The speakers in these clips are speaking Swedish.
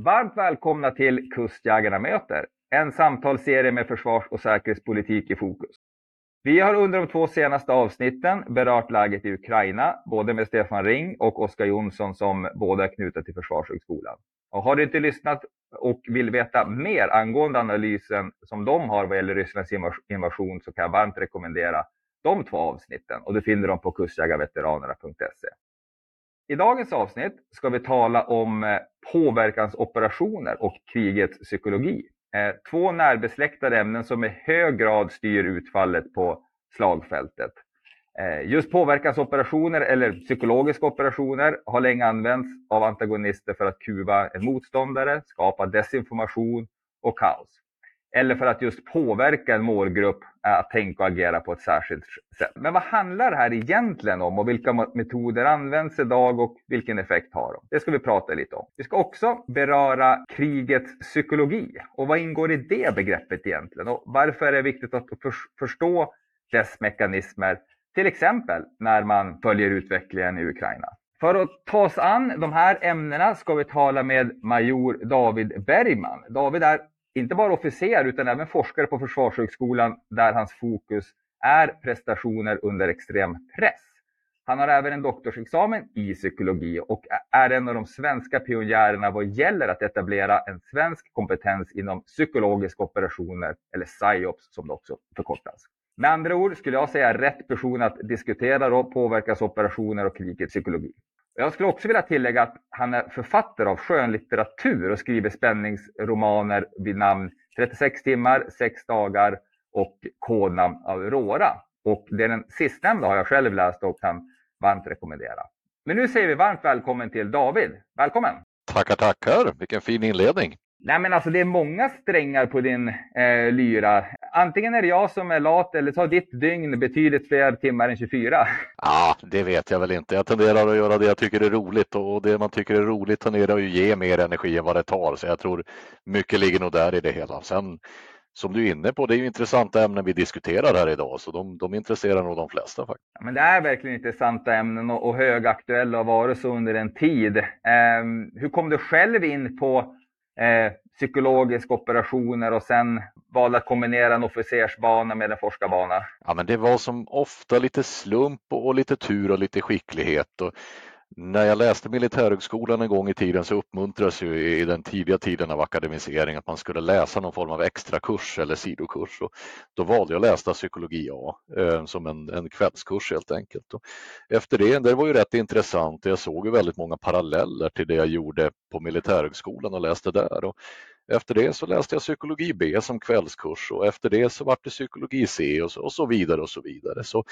Varmt välkomna till Kustjägarna möter, en samtalsserie med försvars och säkerhetspolitik i fokus. Vi har under de två senaste avsnitten berört läget i Ukraina, både med Stefan Ring och Oskar Jonsson som båda är knutna till Försvarshögskolan. Och har du inte lyssnat och vill veta mer angående analysen som de har vad gäller Rysslands invasion så kan jag varmt rekommendera de två avsnitten och du finner dem på kustjägarveteranerna.se. I dagens avsnitt ska vi tala om eh, påverkansoperationer och krigets psykologi. Eh, två närbesläktade ämnen som i hög grad styr utfallet på slagfältet. Eh, just påverkansoperationer eller psykologiska operationer har länge använts av antagonister för att kuva en motståndare, skapa desinformation och kaos eller för att just påverka en målgrupp att tänka och agera på ett särskilt sätt. Men vad handlar det här egentligen om och vilka metoder används idag och vilken effekt har de? Det ska vi prata lite om. Vi ska också beröra krigets psykologi och vad ingår i det begreppet egentligen och varför är det viktigt att förstå dess mekanismer, till exempel när man följer utvecklingen i Ukraina. För att ta oss an de här ämnena ska vi tala med major David Bergman. David är inte bara officer utan även forskare på Försvarshögskolan där hans fokus är prestationer under extrem press. Han har även en doktorsexamen i psykologi och är en av de svenska pionjärerna vad gäller att etablera en svensk kompetens inom psykologiska operationer, eller PSYOPS som det också förkortas. Med andra ord skulle jag säga rätt person att diskutera då påverkansoperationer och krigets psykologi. Jag skulle också vilja tillägga att han är författare av skönlitteratur och skriver spänningsromaner vid namn 36 timmar, 6 dagar och kodnamn Aurora. Och det är den sistnämnda har jag själv läst och kan varmt rekommendera. Men nu säger vi varmt välkommen till David. Välkommen! Tackar, tackar! Vilken fin inledning! Nej men alltså det är många strängar på din eh, lyra. Antingen är det jag som är lat eller så har ditt dygn betydligt fler timmar än 24. Ja, det vet jag väl inte. Jag tenderar att göra det jag tycker är roligt och det man tycker är roligt tenderar att ge mer energi än vad det tar. Så jag tror mycket ligger nog där i det hela. Sen som du är inne på, det är ju intressanta ämnen vi diskuterar här idag, så de, de intresserar nog de flesta. faktiskt. Ja, men det är verkligen intressanta ämnen och, och högaktuella och varit så under en tid. Eh, hur kom du själv in på eh, psykologiska operationer och sen valde att kombinera en officersbana med en forskarbana? Ja, men det var som ofta lite slump och lite tur och lite skicklighet. Och när jag läste militärhögskolan en gång i tiden så uppmuntrades ju i den tidiga tiden av akademisering att man skulle läsa någon form av extra kurs eller sidokurs. Och då valde jag att läsa psykologi A eh, som en, en kvällskurs helt enkelt. Och efter det, det var ju rätt intressant jag såg ju väldigt många paralleller till det jag gjorde på militärhögskolan och läste där. Och efter det så läste jag psykologi B som kvällskurs och efter det så var det psykologi C och så, och så vidare och så vidare. Så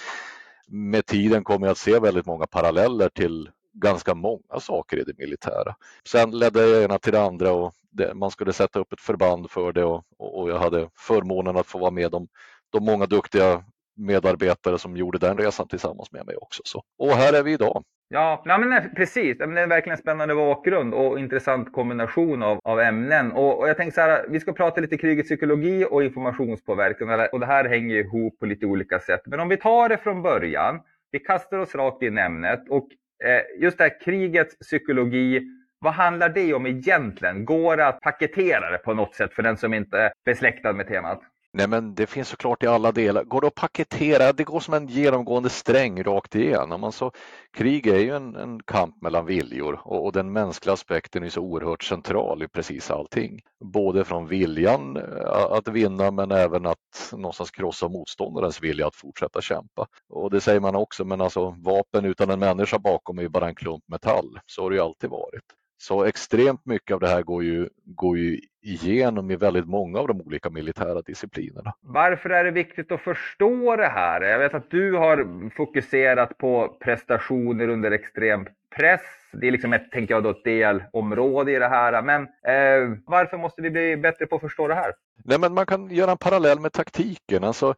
med tiden kom jag att se väldigt många paralleller till ganska många saker i det militära. Sen ledde jag ena till det andra och det, man skulle sätta upp ett förband för det och, och jag hade förmånen att få vara med om de många duktiga medarbetare som gjorde den resan tillsammans med mig också. Så, och här är vi idag. Ja, nej, men eh, precis. Det är verkligen en spännande bakgrund och intressant kombination av, av ämnen. Och, och jag tänkte så här, vi ska prata lite krigets psykologi och informationspåverkan och det här hänger ihop på lite olika sätt. Men om vi tar det från början. Vi kastar oss rakt in i ämnet och Eh, just det här krigets psykologi, vad handlar det om egentligen? Går det att paketera det på något sätt för den som inte är besläktad med temat? Nej men det finns såklart i alla delar. Går det att paketera? Det går som en genomgående sträng rakt igenom. Alltså, krig är ju en, en kamp mellan viljor och, och, den mänskliga aspekten är så oerhört central i precis allting. Både från viljan eh, att vinna men även att någonstans krossa motståndarens vilja att fortsätta kämpa. Och det säger man också, men alltså vapen utan en människa bakom är ju bara en klump metall. Så har det ju alltid varit. Så extremt mycket av det här går ju, går ju igenom i väldigt många av de olika militära disciplinerna. Varför är det viktigt att förstå det här? Jag vet att du har fokuserat på prestationer under extrem press. Det är liksom ett, tänker jag då, ett delområde i det här. Men eh, varför måste vi bli bättre på att förstå det här? Nej, men man kan göra en parallell med taktiken. Alltså,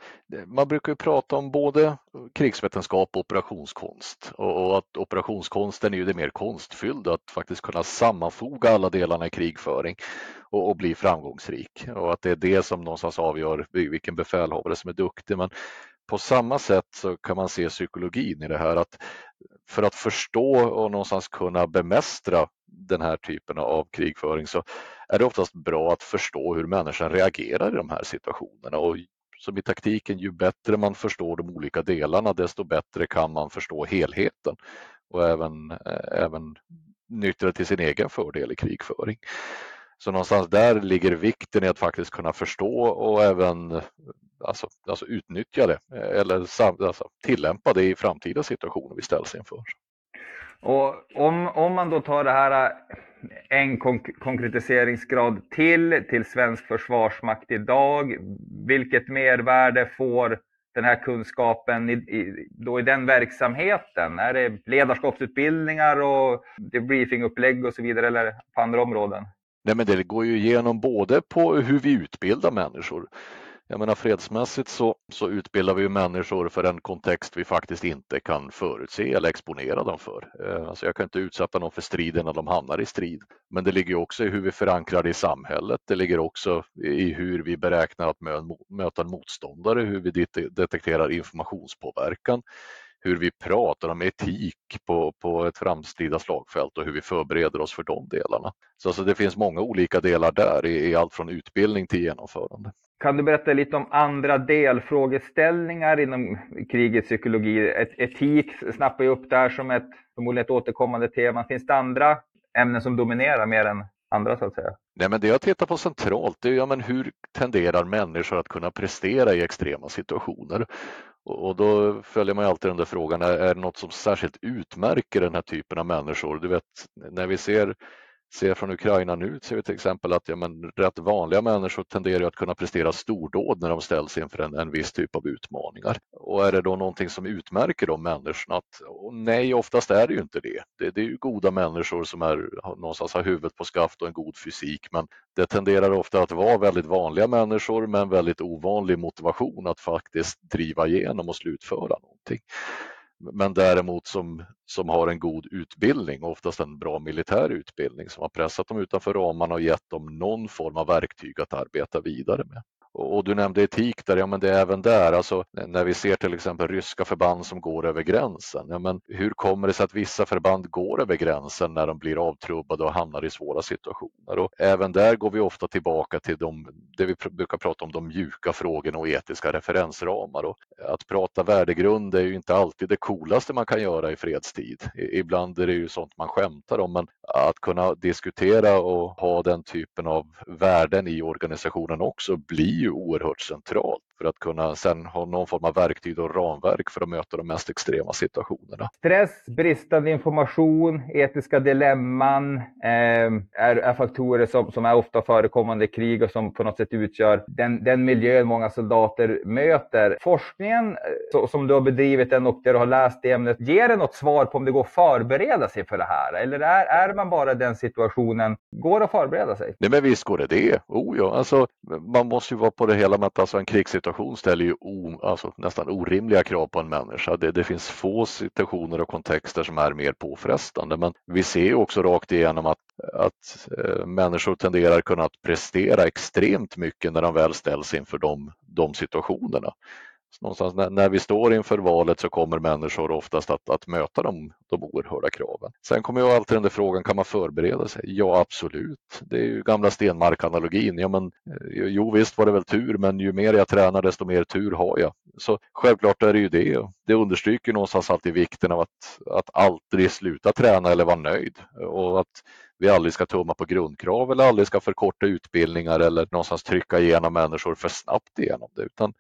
man brukar ju prata om både krigsvetenskap och operationskonst och, att operationskonsten är ju det mer konstfyllda, att faktiskt kunna sammanfoga alla delarna i krigföring och, och bli framgångsrik och att det är det som någonstans avgör vilken befälhavare som är duktig. Men på samma sätt så kan man se psykologin i det här att för att förstå och någonstans kunna bemästra den här typen av krigföring så är det oftast bra att förstå hur människan reagerar i de här situationerna. Och som i taktiken, ju bättre man förstår de olika delarna desto bättre kan man förstå helheten och även, eh, även nyttja till sin egen fördel i krigföring. Så någonstans där ligger vikten i att faktiskt kunna förstå och även alltså, alltså utnyttja det eller alltså, tillämpa det i framtida situationer vi ställs inför. Och om, om man då tar det här en konk konkretiseringsgrad till, till svensk försvarsmakt idag, vilket mervärde får den här kunskapen i, i, då i den verksamheten? Är det ledarskapsutbildningar och debriefingupplägg och så vidare eller på andra områden? Nej, men det går ju igenom både på hur vi utbildar människor. Jag menar fredsmässigt så, så utbildar vi människor för en kontext vi faktiskt inte kan förutse eller exponera dem för. Eh, alltså jag kan inte utsätta någon för striden när de hamnar i strid. Men det ligger också i hur vi förankrar det i samhället. Det ligger också i hur vi beräknar att möta en motståndare, hur vi detekterar informationspåverkan hur vi pratar om etik på, på ett framtida slagfält och hur vi förbereder oss för de delarna. Så alltså det finns många olika delar där i, i allt från utbildning till genomförande. Kan du berätta lite om andra delfrågeställningar inom krigets psykologi? Et etik snappar ju upp där som ett förmodligen ett återkommande tema. Finns det andra ämnen som dominerar mer än andra så att säga? Nej, men det jag tittar på centralt det är ja, men hur tenderar människor att kunna prestera i extrema situationer? Och då följer man alltid den där frågan, är, är det något som särskilt utmärker den här typen av människor? Du vet, när vi ser ser från Ukraina nu ser vi till exempel att ja, men, rätt vanliga människor tenderar att kunna prestera stordåd när de ställs inför en, en viss typ av utmaningar. Och är det då någonting som utmärker de människorna? Att, nej, oftast är det ju inte det. det. Det är ju goda människor som är, någonstans har huvudet på skaft och en god fysik men det tenderar ofta att vara väldigt vanliga människor med en väldigt ovanlig motivation att faktiskt driva igenom och slutföra någonting men däremot som, som har en god utbildning, oftast en bra militär utbildning som har pressat dem utanför ramarna och gett dem någon form av verktyg att arbeta vidare med. Och du nämnde etik där, ja men det är även där, alltså när vi ser till exempel ryska förband som går över gränsen. Ja, men hur kommer det sig att vissa förband går över gränsen när de blir avtrubbade och hamnar i svåra situationer? Och även där går vi ofta tillbaka till de, det vi brukar prata om, de mjuka frågorna och etiska referensramar. Och att prata värdegrund är ju inte alltid det coolaste man kan göra i fredstid. Ibland är det ju sånt man skämtar om, men att kunna diskutera och ha den typen av värden i organisationen också blir ju oerhört centralt för att kunna sen ha någon form av verktyg och ramverk för att möta de mest extrema situationerna. Stress, bristande information, etiska dilemman eh, är, är, faktorer som, som är ofta förekommande i krig och som på något sätt utgör den, den miljön många soldater möter. Forskningen eh, så, som du har bedrivit den och där du har läst i ämnet, ger det något svar på om det går att förbereda sig för det här? Eller är, är man bara den situationen, går det att förbereda sig? Nej men visst går det det. Oh, ja. alltså, man måste ju vara på det hela med att alltså en krigssituation ställer ju o, alltså nästan orimliga krav på en människa. Det, det, finns få situationer och kontexter som är mer påfrestande men vi ser också rakt igenom att, att eh, människor tenderar kunna prestera extremt mycket när de väl ställs inför de, de situationerna någonstans när, när, vi står inför valet så kommer människor oftast att, att möta de, de oerhörda kraven. Sen kommer ju alltid den där frågan, kan man förbereda sig? Ja, absolut. Det är ju gamla Stenmark-analogin. Ja, men, eh, jo, visst var det väl tur, men ju mer jag tränar desto mer tur har jag. Så självklart är det ju det. Det understryker någonstans alltid vikten av att, att aldrig sluta träna eller vara nöjd och att vi aldrig ska tumma på grundkrav eller aldrig ska förkorta utbildningar eller någonstans trycka igenom människor för snabbt igenom det, utan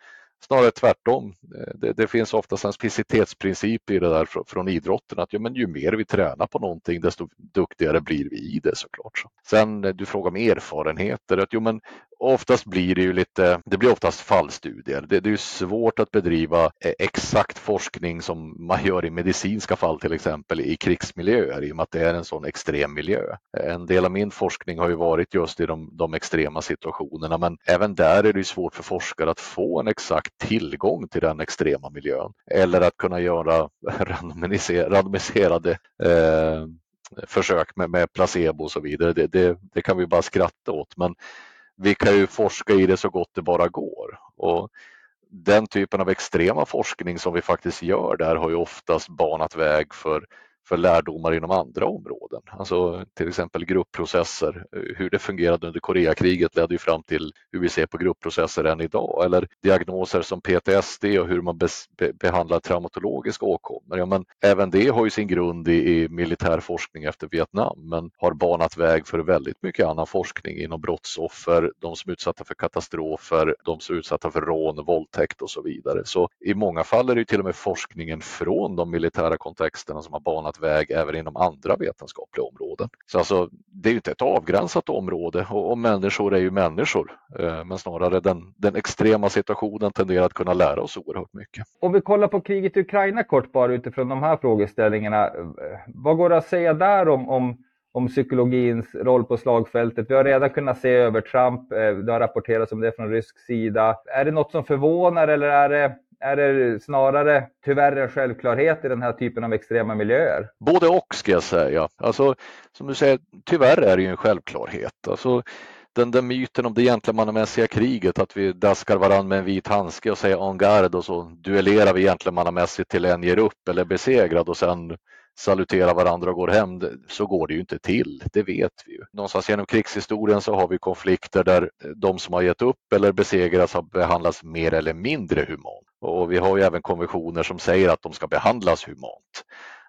Snarare tvärtom. Eh, det, det finns oftast en specificitetsprincip i det där från, från idrotten att ja, men ju mer vi tränar på någonting desto duktigare blir vi i det såklart. Sen eh, du frågar om erfarenheter. Att, jo, men oftast blir det ju lite, det blir oftast fallstudier. Det, det är svårt att bedriva eh, exakt forskning som man gör i medicinska fall till exempel i krigsmiljöer i och med att det är en sån extrem miljö. En del av min forskning har ju varit just i de, de extrema situationerna men även där är det svårt för forskare att få en exakt tillgång till den extrema miljön eller att kunna göra randomiserade eh, försök med, med placebo och så vidare. Det, det, det, kan vi bara skratta åt men vi kan ju forska i det så gott det bara går. Och den typen av extrema forskning som vi faktiskt gör där har ju oftast banat väg för för lärdomar inom andra områden. Alltså till exempel gruppprocesser. Hur det fungerade under Koreakriget ledde ju fram till hur vi ser på gruppprocesser än idag. Eller diagnoser som PTSD och hur man be behandlar traumatologiska åkommor. Ja, men även det har ju sin grund i, i militär forskning efter Vietnam men har banat väg för väldigt mycket annan forskning inom brottsoffer, de som är utsatta för katastrofer, de som är utsatta för rån, våldtäkt och så vidare. Så i många fall är det till och med forskningen från de militära kontexterna som har banat väg även inom andra vetenskapliga områden. Så alltså, det är ju inte ett avgränsat område och, och människor är ju människor. Eh, men snarare den, den extrema situationen tenderar att kunna lära oss oerhört mycket. Om vi kollar på kriget i Ukraina kort bara utifrån de här frågeställningarna. Eh, vad går det att säga där om, om om psykologins roll på slagfältet. Vi har redan kunnat se övertramp. Eh, det har rapporterats om det från rysk sida. Är det något som förvånar eller är det är det snarare tyvärr en självklarhet i den här typen av extrema miljöer? Både och ska jag säga. Alltså, som du säger, tyvärr är det ju en självklarhet. Alltså, den där myten om det gentlemannamässiga kriget, att vi daskar varandra med en vit handske och säger en garde och så duellerar vi gentlemannamässigt till en ger upp eller är besegrad och sen saluterar varandra och går hem. Så går det ju inte till, det vet vi ju. Någonstans genom krigshistorien så har vi konflikter där de som har gett upp eller besegrats har behandlats mer eller mindre humant. Och vi har ju även konventioner som säger att de ska behandlas humant.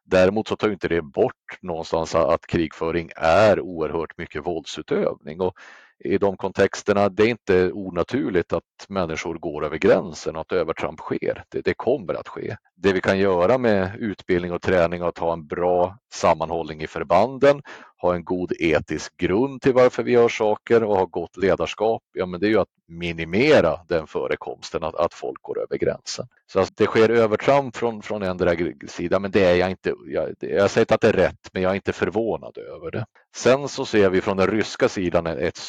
Däremot så tar inte det bort någonstans att krigföring är oerhört mycket våldsutövning. Och i de kontexterna, det är inte onaturligt att människor går över gränsen och att övertramp sker. Det, det, kommer att ske. Det vi kan göra med utbildning och träning är att ha en bra sammanhållning i förbanden, ha en god etisk grund till varför vi gör saker och ha gott ledarskap. Ja, men det är ju att minimera den förekomsten att, att folk går över gränsen. Så att det sker övertramp från, från en sida, men det är jag inte. Jag, jag säger inte att det är rätt, men jag är inte förvånad över det. Sen så ser vi från den ryska sidan ett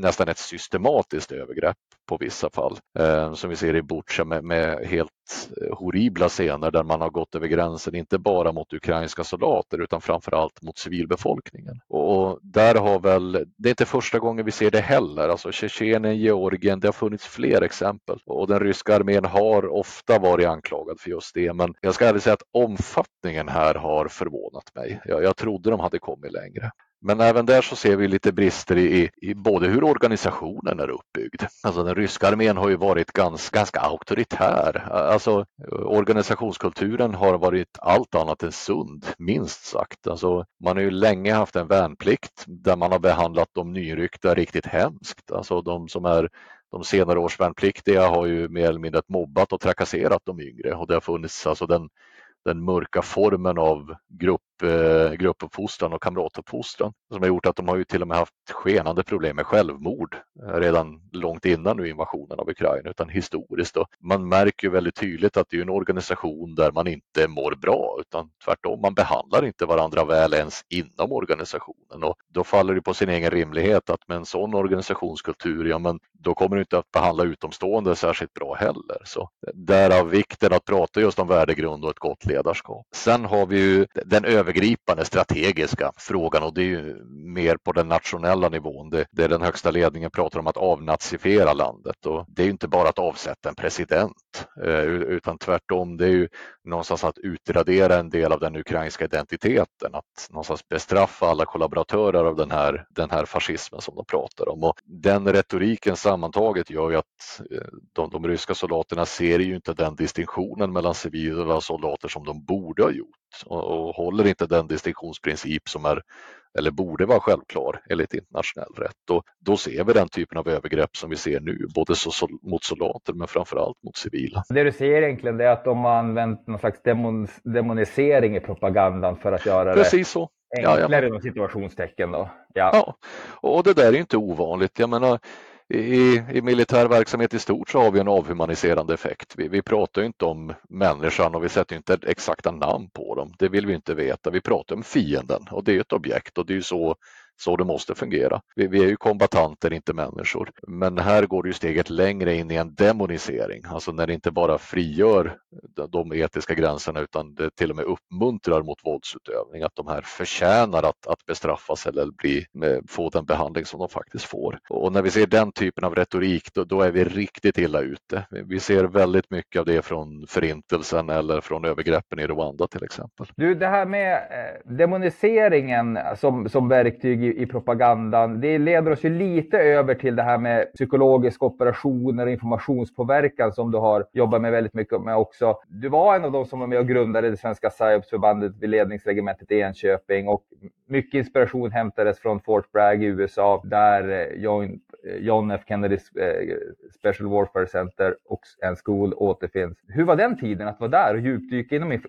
nästan ett systematiskt övergrepp på vissa fall. Eh, som vi ser i Butja med, med, helt eh, horribla scener där man har gått över gränsen, inte bara mot ukrainska soldater utan framförallt mot civilbefolkningen. Och där har väl, det är inte första gången vi ser det heller, alltså Tjetjenien, Georgien, det har funnits fler exempel och den ryska armén har ofta varit anklagad för just det. Men jag ska ärligt säga att omfattningen här har förvånat mig. Jag, jag trodde de hade kommit längre. Men även där så ser vi lite brister i, i både hur organisationen är uppbyggd. Alltså den ryska armén har ju varit ganska, ganska auktoritär. Alltså organisationskulturen har varit allt annat än sund, minst sagt. Alltså, man har ju länge haft en värnplikt där man har behandlat de nyryckta riktigt hemskt. Alltså de som är de senare års värnpliktiga har ju mer eller mindre mobbat och trakasserat de yngre och det har funnits alltså den den mörka formen av grupp, eh, gruppuppfostran och kamratuppfostran som har gjort att de har ju till och med haft skenande problem med självmord eh, redan långt innan nu invasionen av Ukraina utan historiskt. Då. man märker ju väldigt tydligt att det är en organisation där man inte mår bra utan tvärtom, man behandlar inte varandra väl ens inom organisationen och då faller det på sin egen rimlighet att med en sån organisationskultur, ja men då kommer du inte att behandla utomstående särskilt bra heller. Så därav vikten att prata just om värdegrund och ett gott ledarskap. Sen har vi ju den övergripande strategiska frågan och det är ju mer på den nationella nivån. Det, det är den högsta ledningen pratar om att avnazifiera landet och det är ju inte bara att avsätta en president eh, utan tvärtom. Det är ju någonstans att utradera en del av den ukrainska identiteten, att någonstans bestraffa alla kollaboratörer av den här, den här fascismen som de pratar om. Och den retoriken sammantaget gör ju att eh, de, de ryska soldaterna ser ju inte den distinktionen mellan civila soldater som de borde ha gjort och, och håller inte den distinktionsprincip som är eller borde vara självklar enligt internationell rätt. Och då ser vi den typen av övergrepp som vi ser nu, både mot soldater men framförallt mot civila. Det du säger egentligen är att de har använt någon slags demon, demonisering i propagandan för att göra Precis det så. enklare ja, ja. situationstecken. Då. Ja. ja, och det där är inte ovanligt. Jag menar, i, i militär verksamhet i stort så har vi en avhumaniserande effekt. Vi, vi pratar inte om människan och vi sätter inte exakta namn på dem. Det vill vi inte veta. Vi pratar om fienden och det är ett objekt och det är så så det måste fungera. Vi, vi är ju kombatanter, inte människor. Men här går det ju steget längre in i en demonisering, alltså när det inte bara frigör de etiska gränserna utan det till och med uppmuntrar mot våldsutövning, att de här förtjänar att, att bestraffas eller bli, eh, få den behandling som de faktiskt får. Och när vi ser den typen av retorik då, då är vi riktigt illa ute. Vi ser väldigt mycket av det från förintelsen eller från övergreppen i Rwanda till exempel. Du, det här med eh, demoniseringen som, som verktyg i, i propagandan, det leder oss ju lite över till det här med psykologiska operationer och informationspåverkan som du har jobbat med väldigt mycket med också. Du var en av de som var med och grundade det svenska psyopsförbandet vid ledningsregementet i Enköping och mycket inspiration hämtades från Fort Bragg i USA där eh, John, eh, John F Kennedys eh, Special Warfare Center och en skol återfinns. Hur var den tiden att vara där och djupdyka inom,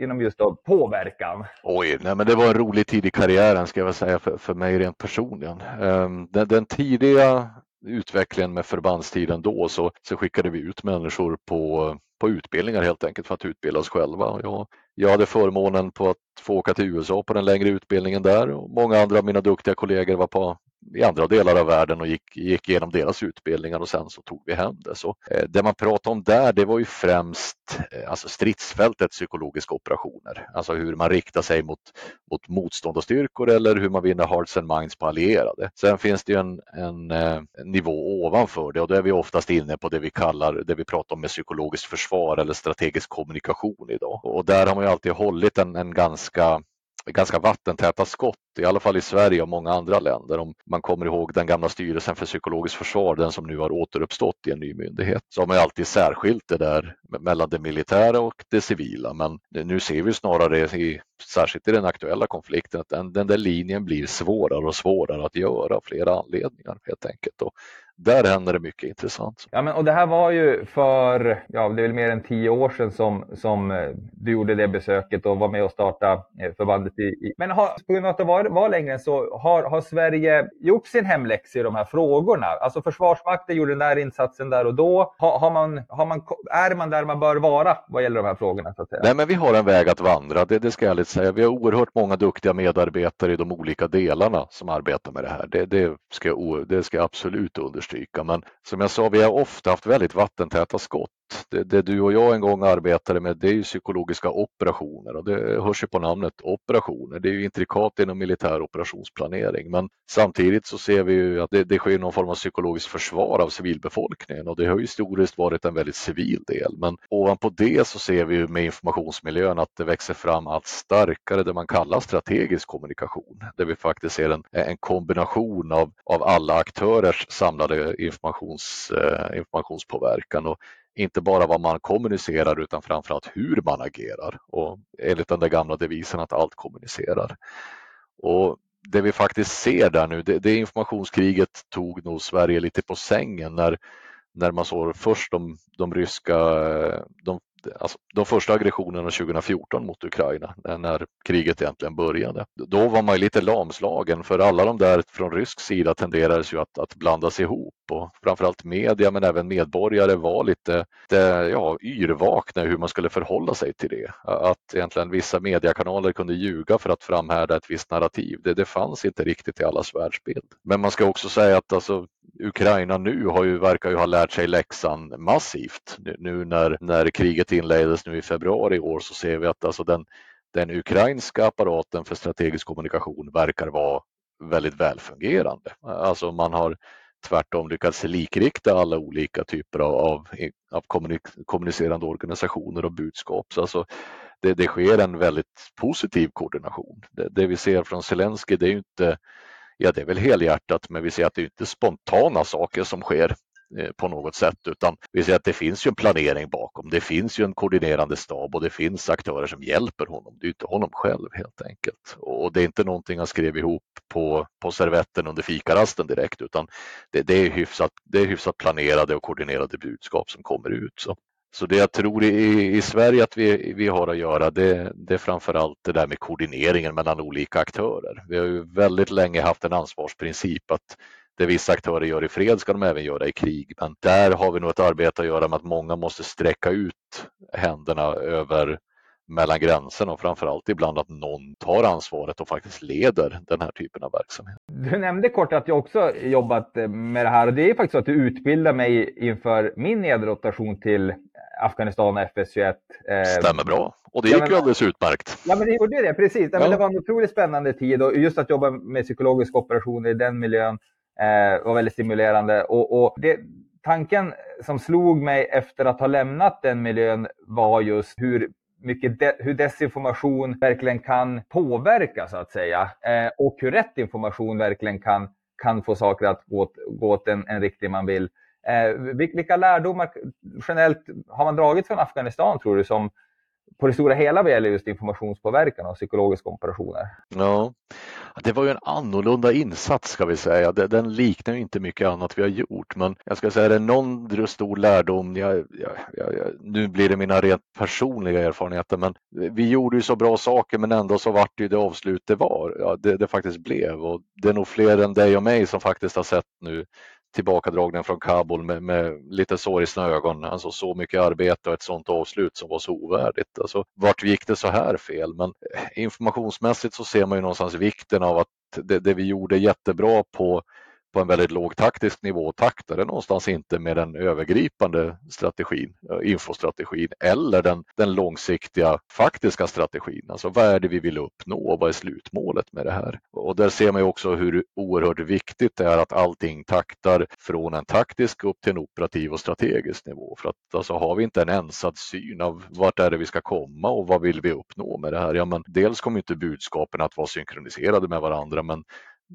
inom just då påverkan? Oj, nej, men det var en rolig tid i karriären ska jag väl säga för, för mig rent personligen. Ehm, den, den tidiga utvecklingen med förbandstiden då så, så skickade vi ut människor på, på utbildningar helt enkelt för att utbilda oss själva. Jag, jag hade förmånen på att få åka till USA på den längre utbildningen där och många andra av mina duktiga kollegor var på i andra delar av världen och gick, gick igenom deras utbildningar och sen så tog vi hem det. Så, eh, det man pratade om där det var ju främst eh, alltså stridsfältets psykologiska operationer. Alltså hur man riktar sig mot, mot motstånd och styrkor eller hur man vinner hearts and minds på allierade. Sen finns det ju en, en, eh, en nivå ovanför det och då är vi oftast inne på det vi kallar, det vi pratar om med psykologiskt försvar eller strategisk kommunikation idag. Och där har man ju alltid hållit en, en ganska ganska vattentäta skott, i alla fall i Sverige och många andra länder. Om man kommer ihåg den gamla styrelsen för psykologiskt försvar, den som nu har återuppstått i en ny myndighet, så har man alltid särskilt det där mellan det militära och det civila. Men nu ser vi snarare, i, särskilt i den aktuella konflikten, att den, den där linjen blir svårare och svårare att göra av flera anledningar helt enkelt. Och där händer det mycket intressant. Ja, men, och det här var ju för, ja, det är väl mer än tio år sedan som, som eh, du gjorde det besöket och var med och startade eh, förbandet. I, i. Men har, på grund av att det var, var längre än så, har, har Sverige gjort sin hemläxa i de här frågorna? Alltså Försvarsmakten gjorde den där insatsen där och då. Har, har man, har man, är man där man bör vara vad gäller de här frågorna? Så att säga? Nej, men vi har en väg att vandra, det, det ska jag ärligt säga. Vi har oerhört många duktiga medarbetare i de olika delarna som arbetar med det här. Det, det, ska, jag, det ska jag absolut understryka understryka. Men som jag sa, vi har ofta haft väldigt vattentäta skott. Det, det, du och jag en gång arbetade med det är ju psykologiska operationer och det hörs ju på namnet operationer. Det är ju intrikat inom militär operationsplanering men samtidigt så ser vi ju att det, det sker någon form av psykologiskt försvar av civilbefolkningen och det har historiskt varit en väldigt civil del. Men ovanpå det så ser vi ju med informationsmiljön att det växer fram allt starkare det man kallar strategisk kommunikation där vi faktiskt ser en, en kombination av, av alla aktörers samlade informations, eh, informationspåverkan. Och inte bara vad man kommunicerar utan framförallt hur man agerar och enligt den där gamla devisen att allt kommunicerar. Och det vi faktiskt ser där nu, det, det informationskriget tog nog Sverige lite på sängen när, när man såg först de, de ryska, de alltså, de första aggressionerna 2014 mot Ukraina när kriget egentligen började. Då var man lite lamslagen för alla de där från rysk sida tenderades ju att, att blandas ihop och framförallt media men även medborgare var lite ja, yrvakna hur man skulle förhålla sig till det. Att egentligen vissa mediekanaler kunde ljuga för att framhärda ett visst narrativ. Det, det fanns inte riktigt i allas världsbild. Men man ska också säga att alltså, Ukraina nu har ju, verkar ju ha lärt sig läxan massivt. Nu, nu när, när kriget inleddes nu i februari i år så ser vi att alltså den, den ukrainska apparaten för strategisk kommunikation verkar vara väldigt välfungerande. Alltså man har tvärtom lyckats likrikta alla olika typer av, av, av kommunicerande organisationer och budskap. Så alltså, det, det sker en väldigt positiv koordination. Det, det vi ser från Zelensky det är ju inte Ja, det är väl helhjärtat, men vi ser att det är inte spontana saker som sker Eh, på något sätt utan vi ser att det finns ju en planering bakom. Det finns ju en koordinerande stab och det finns aktörer som hjälper honom. Det är inte honom själv helt enkelt. Och det är inte någonting han skrev ihop på, på servetten under fikarasten direkt utan det, det, är hyfsat, det är hyfsat planerade och koordinerade budskap som kommer ut. Så så det jag tror i, i Sverige att vi, vi har att göra det, det är framförallt det där med koordineringen mellan olika aktörer. Vi har ju väldigt länge haft en ansvarsprincip att det vissa aktörer gör i fred ska de även göra i krig. Men där har vi nog ett arbete att göra med att många måste sträcka ut händerna över mellan gränserna och framförallt ibland att någon tar ansvaret och faktiskt leder den här typen av verksamhet. Du nämnde kort att jag också jobbat med det här och det är faktiskt så att du utbildade mig inför min nedrotation till Afghanistan och FS21. Eh, Stämmer bra. Och det gick ja, ju alldeles utmärkt. Ja, men det gjorde det, precis. Ja. Men det var en otroligt spännande tid och just att jobba med psykologiska operationer i den miljön eh, var väldigt stimulerande. Och, och det, tanken som slog mig efter att ha lämnat den miljön var just hur mycket de, hur desinformation verkligen kan påverka så att säga eh, och hur rätt information verkligen kan, kan få saker att gå, gå åt en, en riktning man vill. Eh, vilka lärdomar generellt har man dragit från Afghanistan tror du som på det stora hela vad gäller just informationspåverkan och psykologiska operationer? Ja, det var ju en annorlunda insats ska vi säga. Den liknar inte mycket annat vi har gjort. Men jag ska säga, är någon stor lärdom, jag, jag, jag, nu blir det mina rent personliga erfarenheter, men vi gjorde ju så bra saker men ändå så vart det ju det avslut det var. Ja, det, det faktiskt blev och det är nog fler än dig och mig som faktiskt har sett nu tillbakadragningen från Kabul med, med lite sorgsna ögon. Alltså så mycket arbete och ett sådant avslut som var så ovärdigt. Alltså, vart gick det så här fel? Men eh, informationsmässigt så ser man ju någonstans vikten av att det, det vi gjorde jättebra på på en väldigt låg taktisk nivå taktade någonstans inte med den övergripande strategin, eh, infostrategin eller den, den långsiktiga faktiska strategin. Alltså vad är det vi vill uppnå? och Vad är slutmålet med det här? Och där ser man också hur oerhört viktigt det är att allting taktar från en taktisk upp till en operativ och strategisk nivå. För att alltså, har vi inte en ensad syn av vart är det vi ska komma och vad vill vi uppnå med det här? Ja, men dels kommer inte budskapen att vara synkroniserade med varandra, men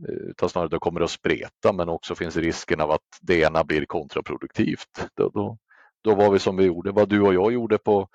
utan snarare det kommer att spreta men också finns risken av att det ena blir kontraproduktivt. Då, då, då var vi som vi gjorde, vad du och jag gjorde på,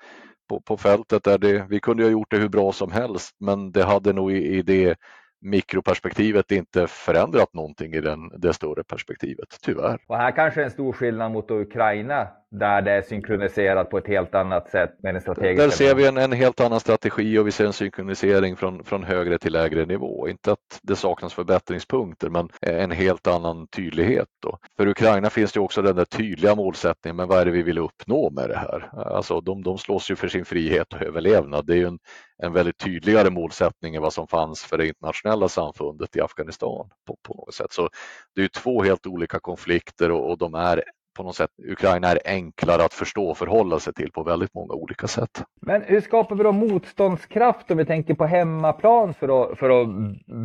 på, på fältet. Där det, vi kunde ha gjort det hur bra som helst men det hade nog i, i det mikroperspektivet inte förändrat någonting i den, det större perspektivet, tyvärr. Och här kanske en stor skillnad mot Ukraina där det är synkroniserat på ett helt annat sätt med den strategiska. Där ser vi en, en, helt annan strategi och vi ser en synkronisering från, från högre till lägre nivå. Inte att det saknas förbättringspunkter men en helt annan tydlighet. Då. För Ukraina finns det också den där tydliga målsättningen, men vad är det vi vill uppnå med det här? Alltså de, de slåss ju för sin frihet och överlevnad. Det är ju en, en väldigt tydligare målsättning än vad som fanns för det internationella samfundet i Afghanistan på, på något sätt. Så det är två helt olika konflikter och, och de är på något sätt Ukraina är enklare att förstå och förhålla sig till på väldigt många olika sätt. Men hur skapar vi då motståndskraft om vi tänker på hemmaplan för att, för att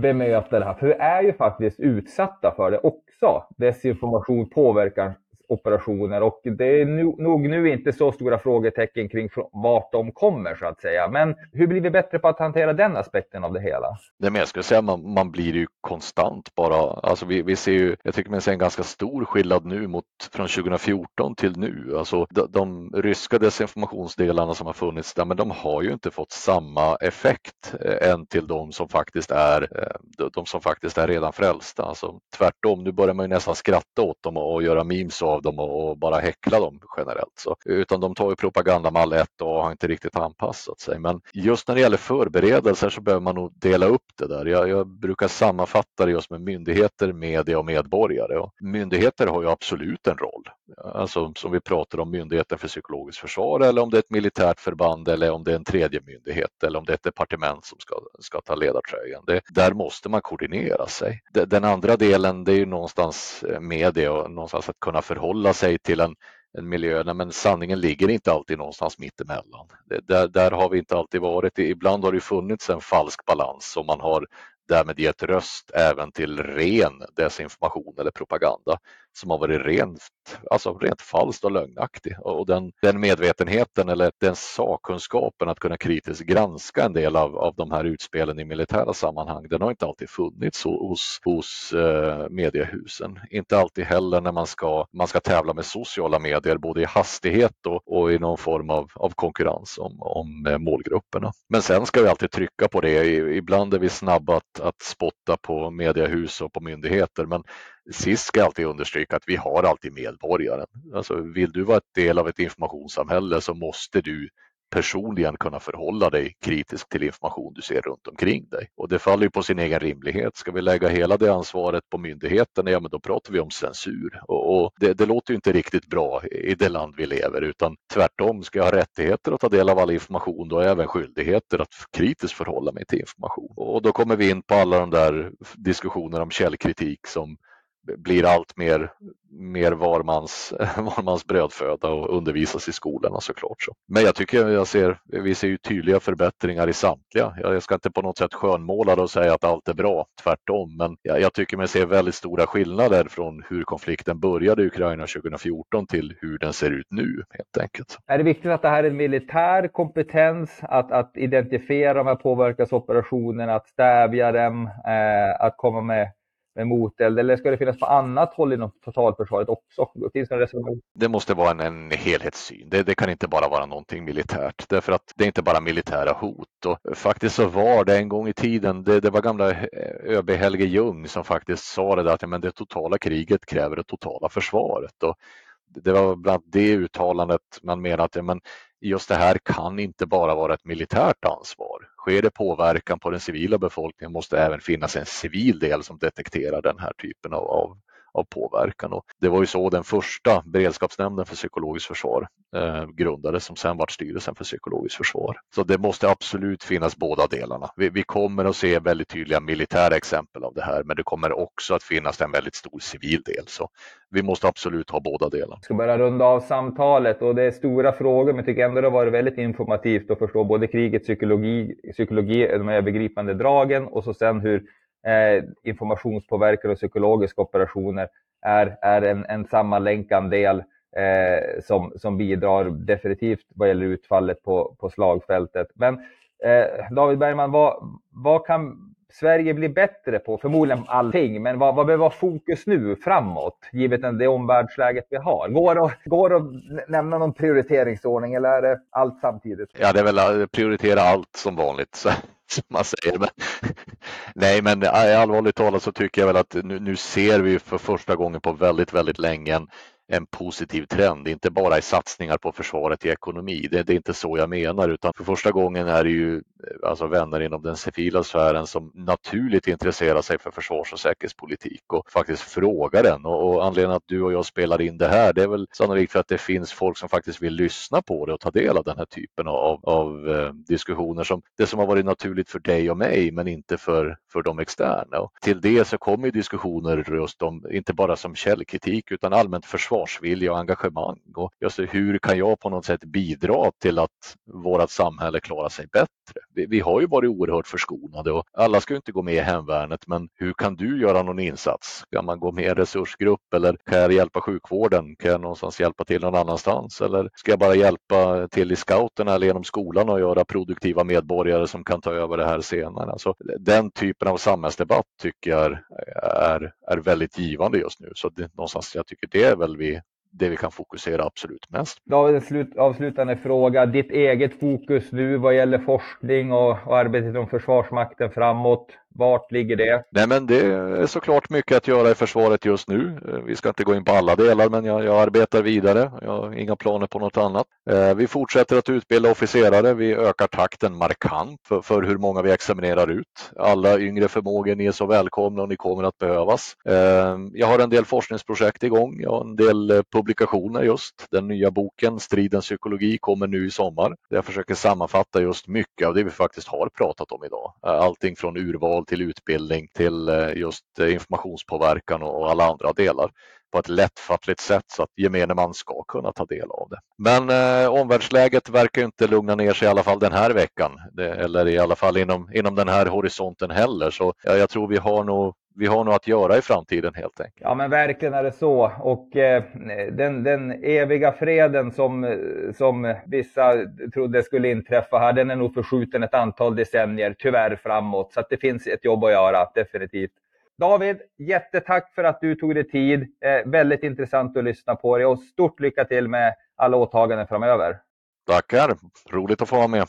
bemöta det här? För vi är ju faktiskt utsatta för det också. Desinformation påverkar operationer och det är nog nu inte så stora frågetecken kring vart de kommer så att säga. Men hur blir vi bättre på att hantera den aspekten av det hela? Det men jag skulle säga man, man blir ju konstant bara. Alltså vi, vi ser ju, jag tycker man ser en ganska stor skillnad nu mot från 2014 till nu. Alltså de, de ryska desinformationsdelarna som har funnits där, men de har ju inte fått samma effekt eh, än till de som faktiskt är eh, de som faktiskt är redan frälsta. Alltså tvärtom, nu börjar man ju nästan skratta åt dem och, och göra memes av av dem och bara häckla dem generellt. Så, utan de tar ju propagandamall 1 och har inte riktigt anpassat sig. Men just när det gäller förberedelser så behöver man nog dela upp det där. Jag, jag brukar sammanfatta det just med myndigheter, media och medborgare. Och myndigheter har ju absolut en roll. Alltså som vi pratar om Myndigheten för psykologiskt försvar eller om det är ett militärt förband eller om det är en tredje myndighet eller om det är ett departement som ska, ska ta ledartröjan. Det, där måste man koordinera sig. Den andra delen det är ju någonstans eh, media och någonstans att kunna förhålla förhålla sig till en, en miljö. men sanningen ligger inte alltid någonstans mittemellan. Det, där, där har vi inte alltid varit. Ibland har det funnits en falsk balans som man har därmed gett röst även till ren desinformation eller propaganda som har varit rent, alltså rent falskt och lögnaktig. Och den, den medvetenheten eller den sakkunskapen att kunna kritiskt granska en del av, av de här utspelen i militära sammanhang, den har inte alltid funnits hos, hos eh, mediehusen. Inte alltid heller när man ska, man ska tävla med sociala medier, både i hastighet och, och i någon form av, av konkurrens om, om eh, målgrupperna. Men sen ska vi alltid trycka på det. Ibland är vi snabba att, att spotta på mediehus och på myndigheter, men SIS ska alltid understryka att vi har alltid medborgaren. Alltså vill du vara ett del av ett informationssamhälle så måste du personligen kunna förhålla dig kritiskt till information du ser runt omkring dig. Och det faller ju på sin egen rimlighet. Ska vi lägga hela det ansvaret på myndigheterna, ja men då pratar vi om censur. Och, och det, det, låter ju inte riktigt bra i det land vi lever utan tvärtom, ska jag ha rättigheter att ta del av all information, då har jag även skyldigheter att kritiskt förhålla mig till information. Och då kommer vi in på alla de där diskussionerna om källkritik som blir allt mer, mer varmans, varmans brödföda och undervisas i skolorna såklart. Så. Men jag tycker jag ser, vi ser ju tydliga förbättringar i samtliga. Jag ska inte på något sätt skönmåla det och säga att allt är bra, tvärtom. Men jag, jag tycker mig se väldigt stora skillnader från hur konflikten började i Ukraina 2014 till hur den ser ut nu helt enkelt. Är det viktigt att det här är en militär kompetens, att, att identifiera de här påverkansoperationerna, att stävja dem, eh, att komma med med moteld eller ska det finnas på annat håll inom totalförsvaret också? Finns det, det måste vara en, en helhetssyn. Det, det, kan inte bara vara någonting militärt därför att det är inte bara militära hot. Och faktiskt så var det en gång i tiden, det, det var gamla eh, ÖB Helge Ljung som faktiskt sa det där att men det totala kriget kräver det totala försvaret. Och det var bland det uttalandet man menade att men just det här kan inte bara vara ett militärt ansvar. Sker det påverkan på den civila befolkningen måste det även finnas en civil del som detekterar den här typen av, av av påverkan. Och det var ju så den första beredskapsnämnden för psykologiskt försvar eh, grundades som sen vart styrelsen för psykologiskt försvar. Så det måste absolut finnas båda delarna. Vi, vi, kommer att se väldigt tydliga militära exempel av det här men det kommer också att finnas en väldigt stor civil del. Så vi måste absolut ha båda delarna. Jag ska bara runda av samtalet och det är stora frågor men jag tycker ändå det har varit väldigt informativt att förstå både krigets psykologi, psykologi de övergripande dragen och så sen hur eh, informationspåverkan och psykologiska operationer är, är en, en sammanlänkad del eh, som, som bidrar definitivt vad gäller utfallet på, på slagfältet. Men eh, David Bergman, vad, vad kan Sverige bli bättre på? Förmodligen allting, men vad, vad behöver vara fokus nu framåt, givet det omvärldsläget vi har? Går det, går det att nämna någon prioriteringsordning eller är det allt samtidigt? Ja, det är väl att prioritera allt som vanligt som man säger. Men, nej, men eh, allvarligt talat så tycker jag väl att nu, nu ser vi för första gången på väldigt, väldigt länge en, en positiv trend, inte bara i satsningar på försvaret i ekonomi. Det, det, är inte så jag menar, utan för första gången är det ju eh, alltså vänner inom den civila sfären som naturligt intresserar sig för försvars och säkerhetspolitik och faktiskt frågar den. Och, och anledningen att du och jag spelar in det här, det är väl sannolikt för att det finns folk som faktiskt vill lyssna på det och ta del av den här typen av, av eh, diskussioner som det som har varit naturligt för dig och mig, men inte för, för de externa. Och till det så kommer diskussioner just om, inte bara som källkritik, utan allmänt försvar försvarsvilja och engagemang. Och just hur kan jag på något sätt bidra till att vårt samhälle klarar sig bättre? vi, vi, har ju varit oerhört förskonade och alla ska inte gå med i hemvärnet men hur kan du göra någon insats? Kan man gå med i en resursgrupp eller kan jag hjälpa sjukvården? Kan jag någonstans hjälpa till någon annanstans? Eller ska jag bara hjälpa till i scouterna eller genom skolan och göra produktiva medborgare som kan ta över det här senare? Alltså, den typen av samhällsdebatt tycker jag är, är väldigt givande just nu. Så det, någonstans, jag tycker det är väl vi det vi kan fokusera absolut mest. David, en slut, avslutande fråga. Ditt eget fokus nu vad gäller forskning och, och arbetet inom Försvarsmakten framåt. Vart ligger det? Nej, men det är såklart mycket att göra i försvaret just nu. Eh, vi ska inte gå in på alla delar, men jag, jag arbetar vidare. Jag har inga planer på något annat. Eh, vi fortsätter att utbilda officerare. Vi ökar takten markant för, för hur många vi examinerar ut. Alla yngre förmågor, ni är så välkomna och ni kommer att behövas. Eh, jag har en del forskningsprojekt igång. Jag har en del publikationer just. Den nya boken Stridens psykologi kommer nu i sommar. Jag försöker sammanfatta just mycket av det vi faktiskt har pratat om idag. Allting från urval till utbildning till eh, just eh, informationspåverkan och alla andra delar på ett lättfattligt sätt så att gemene man ska kunna ta del av det. Men eh, omvärldsläget verkar inte lugna ner sig i alla fall den här veckan det, eller i alla fall inom, inom den här horisonten heller. Så ja, jag tror vi har nog vi har nog att göra i framtiden helt enkelt. Ja men verkligen är det så. Och eh, den, den eviga freden som, som vissa trodde skulle inträffa här, den är nog förskjuten ett antal decennier tyvärr framåt. Så att det finns ett jobb att göra, definitivt. David, jättetack för att du tog dig tid. Eh, väldigt intressant att lyssna på dig och stort lycka till med alla åtaganden framöver. Tackar, roligt att få vara med.